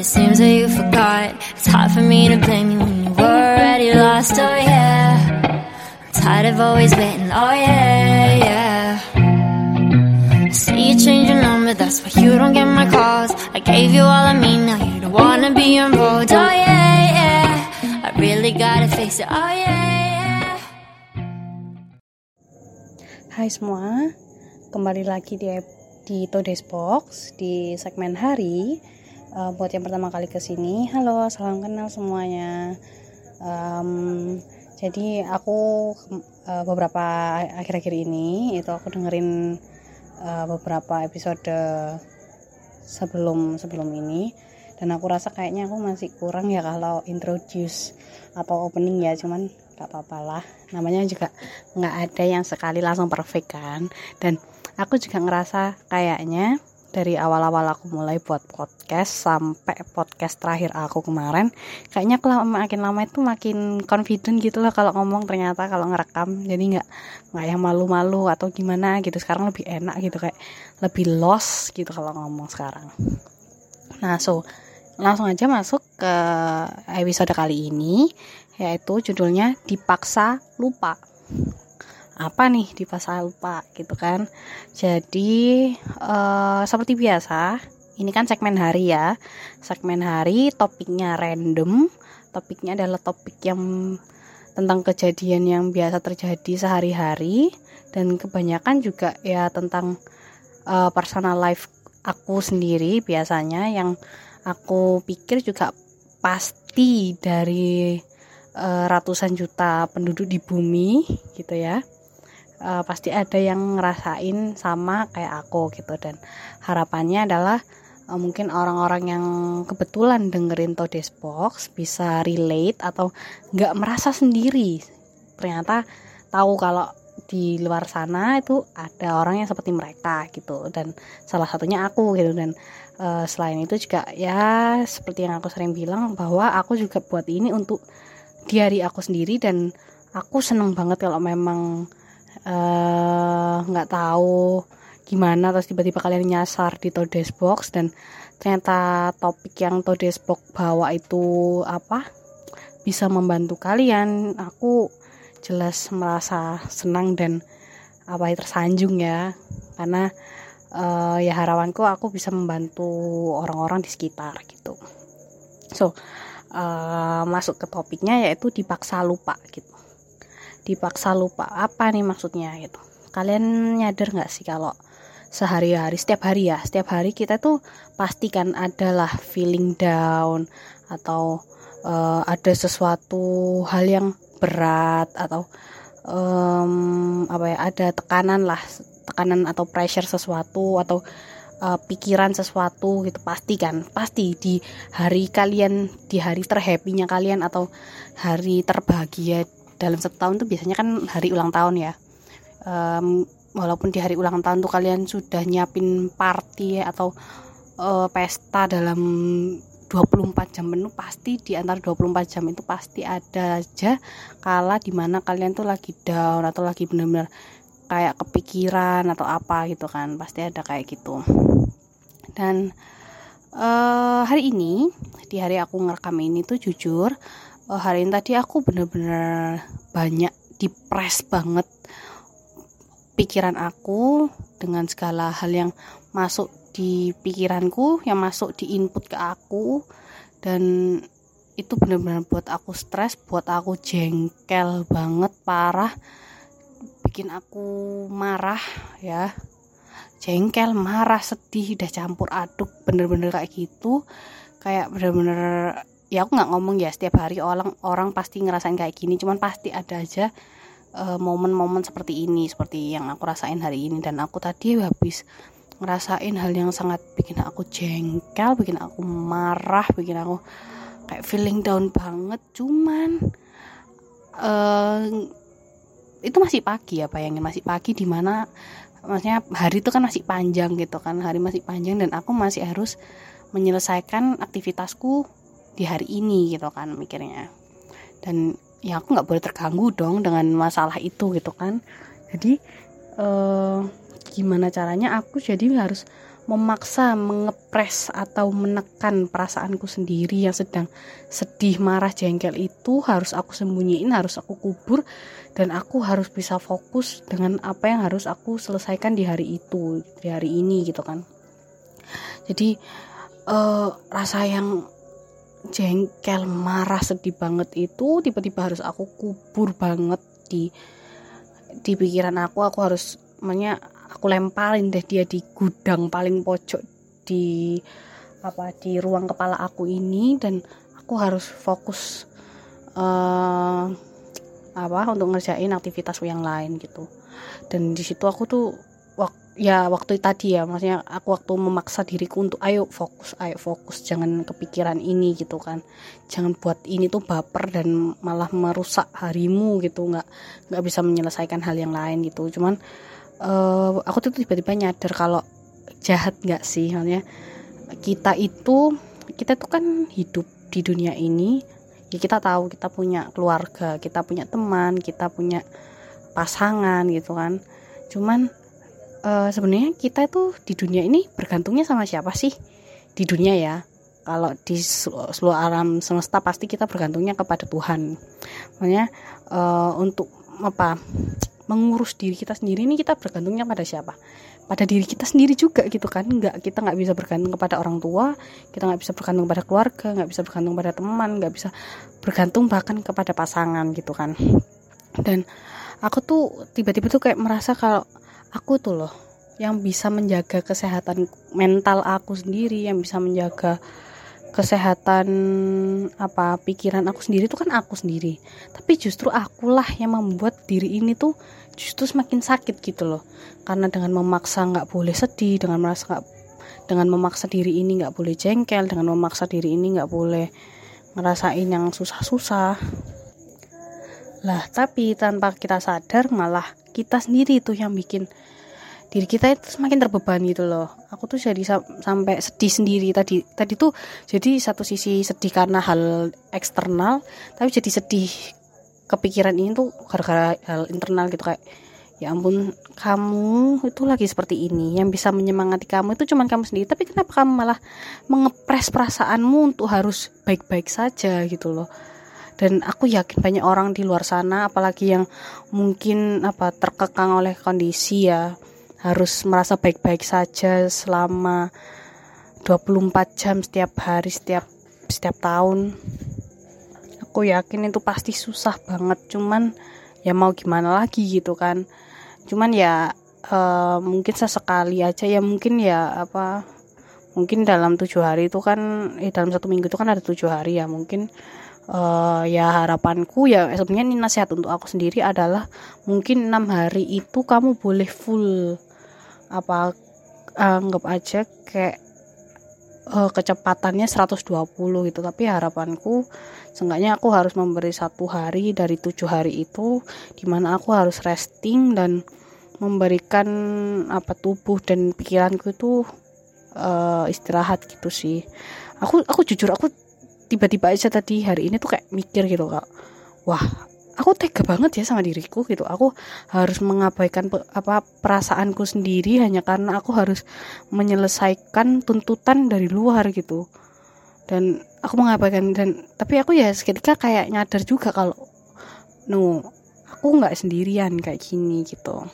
it seems that you forgot. It's hard for me to blame you when you were already lost. Oh yeah, I'm tired of always waiting. Oh yeah, yeah. I see you change your number, that's why you don't get my calls. I gave you all of me, now you don't wanna be involved. Oh yeah, yeah. I really gotta face it. Oh yeah, yeah. Hai semua, kembali lagi di di Today's Box di segmen hari. Uh, buat yang pertama kali ke sini, halo, salam kenal semuanya. Um, jadi aku uh, beberapa akhir-akhir ini itu aku dengerin uh, beberapa episode sebelum sebelum ini. Dan aku rasa kayaknya aku masih kurang ya kalau introduce atau opening ya cuman gak apa-apa lah. Namanya juga nggak ada yang sekali langsung perfect kan. Dan aku juga ngerasa kayaknya dari awal-awal aku mulai buat podcast sampai podcast terakhir aku kemarin kayaknya aku makin lama itu makin confident gitu loh kalau ngomong ternyata kalau ngerekam. Jadi nggak nggak yang malu-malu atau gimana gitu. Sekarang lebih enak gitu kayak lebih lost gitu kalau ngomong sekarang. Nah so langsung aja masuk ke episode kali ini yaitu judulnya dipaksa lupa apa nih di pasal lupa gitu kan. Jadi uh, seperti biasa ini kan segmen hari ya. Segmen hari topiknya random topiknya adalah topik yang tentang kejadian yang biasa terjadi sehari-hari dan kebanyakan juga ya tentang uh, personal life aku sendiri biasanya. Yang aku pikir juga pasti dari uh, ratusan juta penduduk di bumi gitu ya uh, pasti ada yang ngerasain sama kayak aku gitu. Dan harapannya adalah uh, mungkin orang-orang yang kebetulan dengerin Todes Box bisa relate atau nggak merasa sendiri. Ternyata tahu kalau di luar sana itu ada orang yang seperti mereka gitu. Dan salah satunya aku gitu. Dan uh, selain itu juga ya seperti yang aku sering bilang bahwa aku juga buat ini untuk di hari aku sendiri. Dan aku seneng banget kalau memang nggak uh, tahu gimana terus tiba-tiba kalian nyasar di Todes Box dan ternyata topik yang Todes Box bawa itu apa? Bisa membantu kalian. Aku jelas merasa senang dan apa ya tersanjung ya. Karena uh, ya harapanku aku bisa membantu orang-orang di sekitar gitu. So uh, masuk ke topiknya yaitu dipaksa lupa gitu dipaksa lupa. Apa nih maksudnya gitu. Kalian nyadar nggak sih kalau sehari-hari setiap hari ya setiap hari kita tuh pastikan adalah feeling down atau uh, ada sesuatu hal yang berat atau um, apa ya ada tekanan lah tekanan atau pressure sesuatu atau uh, pikiran sesuatu gitu. Pasti kan pasti di hari kalian di hari terhappynya kalian atau hari terbahagia dalam satu tahun tuh biasanya kan hari ulang tahun ya. Um, walaupun di hari ulang tahun tuh kalian sudah nyiapin party atau uh, pesta dalam 24 jam penuh pasti di antara 24 jam itu pasti ada aja kala di mana kalian tuh lagi down atau lagi benar-benar kayak kepikiran atau apa gitu kan. Pasti ada kayak gitu. Dan uh, hari ini di hari aku ngerekam ini tuh jujur hari ini tadi aku bener-bener banyak depres banget pikiran aku dengan segala hal yang masuk di pikiranku yang masuk di input ke aku. Dan itu bener-bener buat aku stres buat aku jengkel banget parah bikin aku marah ya. Jengkel marah sedih udah campur aduk bener-bener kayak gitu. Kayak bener-bener ya aku nggak ngomong ya setiap hari orang orang pasti ngerasain kayak gini. Cuman pasti ada aja eh, momen-momen uh, seperti ini seperti yang aku rasain hari ini. Dan aku tadi habis ngerasain hal yang sangat bikin aku jengkel bikin aku marah bikin aku kayak feeling down banget. Cuman uh, itu masih pagi ya bayangin. Masih pagi di mana maksudnya hari itu kan masih panjang gitu kan. Hari masih panjang dan aku masih harus menyelesaikan aktivitasku di hari ini gitu kan mikirnya dan ya aku nggak boleh terganggu dong dengan masalah itu gitu kan jadi eh, gimana caranya aku jadi harus memaksa mengepres atau menekan perasaanku sendiri yang sedang sedih, marah, jengkel itu harus aku sembunyiin, harus aku kubur dan aku harus bisa fokus dengan apa yang harus aku selesaikan di hari itu, di hari ini gitu kan. Jadi uh, rasa yang jengkel, marah, sedih banget itu tiba-tiba harus aku kubur banget di di pikiran aku, aku harus makanya aku lemparin deh dia di gudang paling pojok di apa di ruang kepala aku ini. Dan aku harus fokus uh, apa untuk ngerjain aktivitas yang lain gitu. Dan di situ aku tuh ya waktu tadi ya maksudnya aku waktu memaksa diriku untuk ayo fokus ayo fokus jangan kepikiran ini gitu kan. Jangan buat ini tuh baper dan malah merusak harimu gitu. Nggak nggak bisa menyelesaikan hal yang lain gitu. Cuman uh, aku tuh tiba-tiba nyadar kalau jahat nggak sih halnya kita itu kita tuh kan hidup di dunia ini ya kita tahu kita punya keluarga kita punya teman kita punya pasangan gitu kan. Cuman uh, sebenarnya kita itu di dunia ini bergantungnya sama siapa sih? Di dunia ya. Kalau di seluruh alam semesta pasti kita bergantungnya kepada Tuhan. Makanya uh, untuk apa? Mengurus diri kita sendiri ini kita bergantungnya pada siapa? Pada diri kita sendiri juga gitu kan. Nggak kita nggak bisa bergantung kepada orang tua kita nggak bisa bergantung pada keluarga nggak bisa bergantung pada teman nggak bisa bergantung bahkan kepada pasangan gitu kan. Dan aku tuh tiba-tiba tuh kayak merasa kalau aku tuh loh yang bisa menjaga kesehatan mental aku sendiri yang bisa menjaga kesehatan apa pikiran aku sendiri itu kan aku sendiri. Tapi justru akulah yang membuat diri ini tuh justru semakin sakit gitu loh. Karena dengan memaksa nggak boleh sedih dengan merasa gak, dengan memaksa diri ini nggak boleh jengkel dengan memaksa diri ini nggak boleh ngerasain yang susah-susah lah tapi tanpa kita sadar malah kita sendiri itu yang bikin diri kita itu semakin terbebani gitu loh. Aku tuh jadi sam sampai sedih sendiri. Tadi tadi tuh jadi satu sisi sedih karena hal eksternal tapi jadi sedih kepikiran ini tuh gara-gara hal internal gitu kayak ya ampun kamu itu lagi seperti ini yang bisa menyemangati kamu itu cuman kamu sendiri. Tapi kenapa kamu malah mengepres perasaanmu untuk harus baik-baik saja? gitu loh dan aku yakin banyak orang di luar sana apalagi yang mungkin apa terkekang oleh kondisi ya harus merasa baik-baik saja selama 24 jam setiap hari setiap setiap tahun. Aku yakin itu pasti susah banget cuman ya mau gimana lagi gitu kan. Cuman ya uh, mungkin sesekali aja ya mungkin ya apa mungkin dalam tujuh hari itu kan eh dalam satu minggu itu kan ada tujuh hari ya mungkin uh, ya harapanku ya sebenarnya ini nasihat untuk aku sendiri adalah mungkin enam hari itu kamu boleh full apa anggap aja kayak uh, kecepatannya 120 gitu. Tapi harapanku seenggaknya aku harus memberi satu hari dari tujuh hari itu di mana aku harus resting dan memberikan apa tubuh dan pikiranku itu uh, istirahat gitu sih. Aku aku jujur aku tiba-tiba aja tadi hari ini tuh kayak mikir gitu kak. Wah aku tega banget ya sama diriku gitu. Aku harus mengabaikan apa perasaanku sendiri hanya karena aku harus menyelesaikan tuntutan dari luar gitu. Dan aku mengabaikan dan tapi aku ya seketika kayak nyadar juga kalau no aku nggak sendirian kayak gini gitu.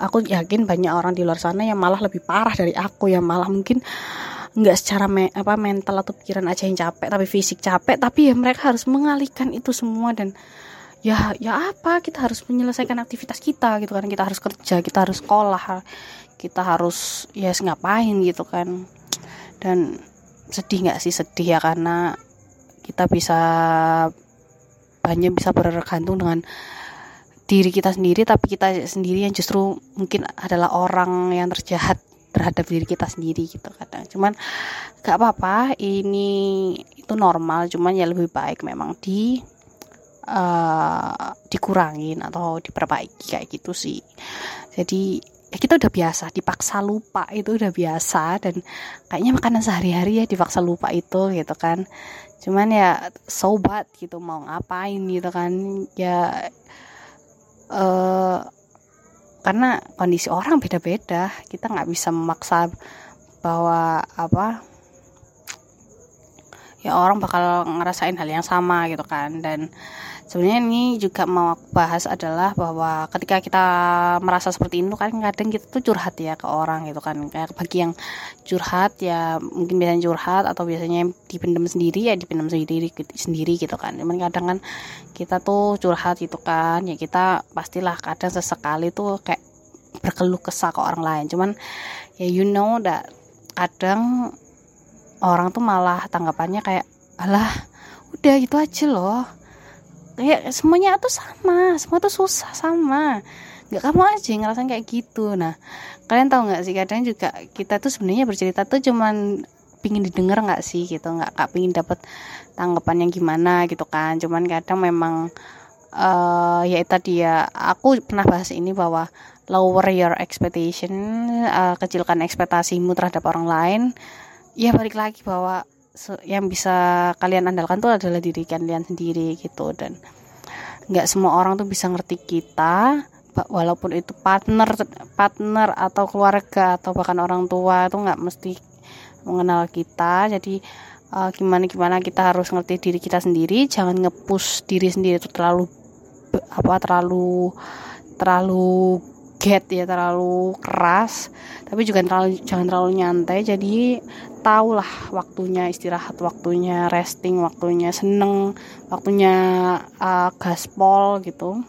Aku yakin banyak orang di luar sana yang malah lebih parah dari aku yang malah mungkin nggak secara me, apa mental atau pikiran aja yang capek tapi fisik capek tapi ya mereka harus mengalihkan itu semua dan ya ya apa kita harus menyelesaikan aktivitas kita gitu kan. Kita harus kerja kita harus sekolah kita harus ya yes, ngapain gitu kan. Dan sedih nggak sih? Sedih ya karena kita bisa banyak bisa bergantung dengan diri kita sendiri tapi kita sendiri yang justru mungkin adalah orang yang terjahat terhadap diri kita sendiri gitu kadang. Cuman gak apa-apa ini itu normal cuman ya lebih baik memang di uh, dikurangin atau diperbaiki kayak gitu sih. Jadi ya kita udah biasa dipaksa lupa itu udah biasa dan kayaknya makanan sehari-hari ya dipaksa lupa itu gitu kan. Cuman ya sobat gitu mau ngapain gitu kan. Ya uh, karena kondisi orang beda-beda. Kita nggak bisa memaksa bahwa apa ya orang bakal ngerasain hal yang sama gitu kan. Dan sebenarnya ini juga mau aku bahas adalah bahwa ketika kita merasa seperti itu kan kadang kita tuh curhat ya ke orang gitu kan. Kayak bagi yang curhat ya mungkin biasanya curhat atau biasanya dipendam sendiri ya dipendam sendiri sendiri gitu kan. Cuman kadang kan kita tuh curhat gitu kan ya kita pastilah kadang sesekali tuh kayak berkeluh kesah ke orang lain. Cuman ya you know that kadang orang tuh malah tanggapannya kayak alah udah gitu aja loh kayak semuanya tuh sama semua tuh susah sama. Nggak kamu aja yang ngerasain kayak gitu. Nah kalian tahu nggak sih kadang juga kita tuh sebenarnya bercerita tuh cuman pingin didengar nggak sih gitu nggak nggak pingin dapat tanggapan yang gimana gitu kan. Cuman kadang memang uh, ya tadi ya aku pernah bahas ini bahwa lower your expectation uh, kecilkan ekspektasimu terhadap orang lain. Ya balik lagi bahwa yang bisa kalian andalkan tuh adalah diri kalian sendiri gitu. Dan nggak semua orang tuh bisa ngerti kita walaupun itu partner partner atau keluarga atau bahkan orang tua itu nggak mesti mengenal kita. Jadi uh, gimana gimana kita harus ngerti diri kita sendiri. Jangan ngepush diri sendiri itu terlalu apa terlalu terlalu get ya terlalu keras tapi juga terlalu jangan terlalu nyantai. Jadi tahulah waktunya istirahat waktunya resting waktunya seneng waktunya uh, gaspol gitu.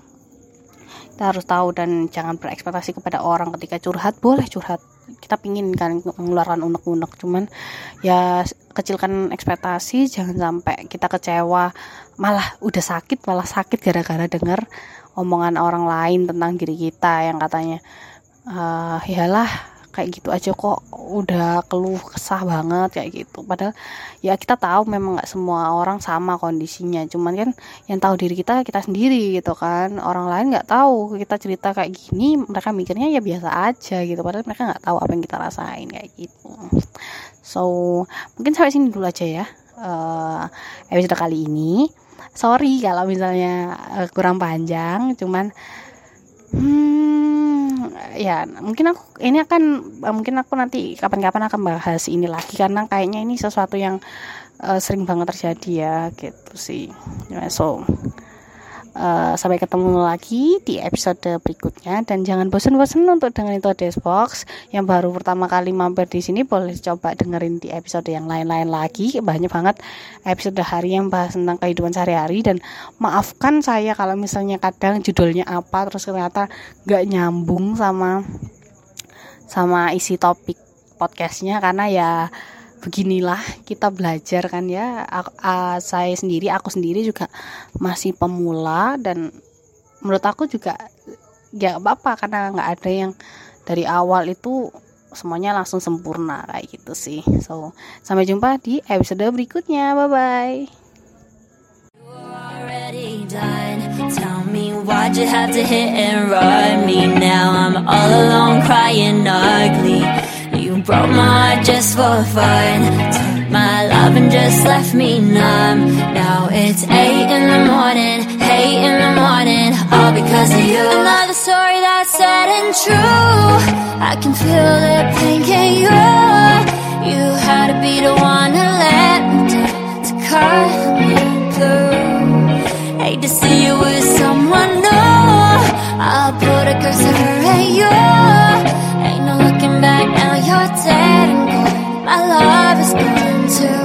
Kita harus tahu dan jangan berekspektasi kepada orang ketika curhat. Boleh curhat. Kita pingin kan mengeluarkan unek-unek cuman ya kecilkan ekspektasi jangan sampai kita kecewa. Malah udah sakit malah sakit gara-gara dengar omongan orang lain tentang diri kita yang katanya uh, iyalah kayak gitu aja kok udah keluh kesah banget kayak gitu. Padahal ya kita tahu memang nggak semua orang sama kondisinya. Cuman kan yang tahu diri kita kita sendiri gitu kan. Orang lain nggak tahu kita cerita kayak gini mereka mikirnya ya biasa aja gitu. Padahal mereka nggak tahu apa yang kita rasain kayak gitu. So mungkin sampai sini dulu aja ya uh, episode kali ini sorry kalau misalnya uh, kurang panjang cuman Hmm, ya mungkin aku ini akan mungkin aku nanti kapan-kapan akan bahas ini lagi karena kayaknya ini sesuatu yang uh, sering banget terjadi ya gitu sih. So Uh, sampai ketemu lagi di episode berikutnya. Dan jangan bosan-bosan untuk dengerin itu Box. Yang baru pertama kali mampir di sini boleh coba dengerin di episode yang lain-lain lagi. Banyak banget episode hari yang bahas tentang kehidupan sehari-hari. Dan maafkan saya kalau misalnya kadang judulnya apa terus ternyata gak nyambung sama sama isi topik podcastnya. Karena ya beginilah kita belajar kan ya. Aku, uh, saya sendiri aku sendiri juga masih pemula dan menurut aku juga ya apa-apa karena nggak ada yang dari awal itu semuanya langsung sempurna kayak gitu sih. So sampai jumpa di episode berikutnya. Bye bye broke my heart just for fun. Took my love and just left me numb. Now it's 8 in the morning, 8 in the morning. All because of you. Another story that's sad and true. I can feel the pain, can you? You had to be the one to let me down To cut me through. Hate to see you with someone new. I'll put a curse on her and you Dead and gone. My love is gone too.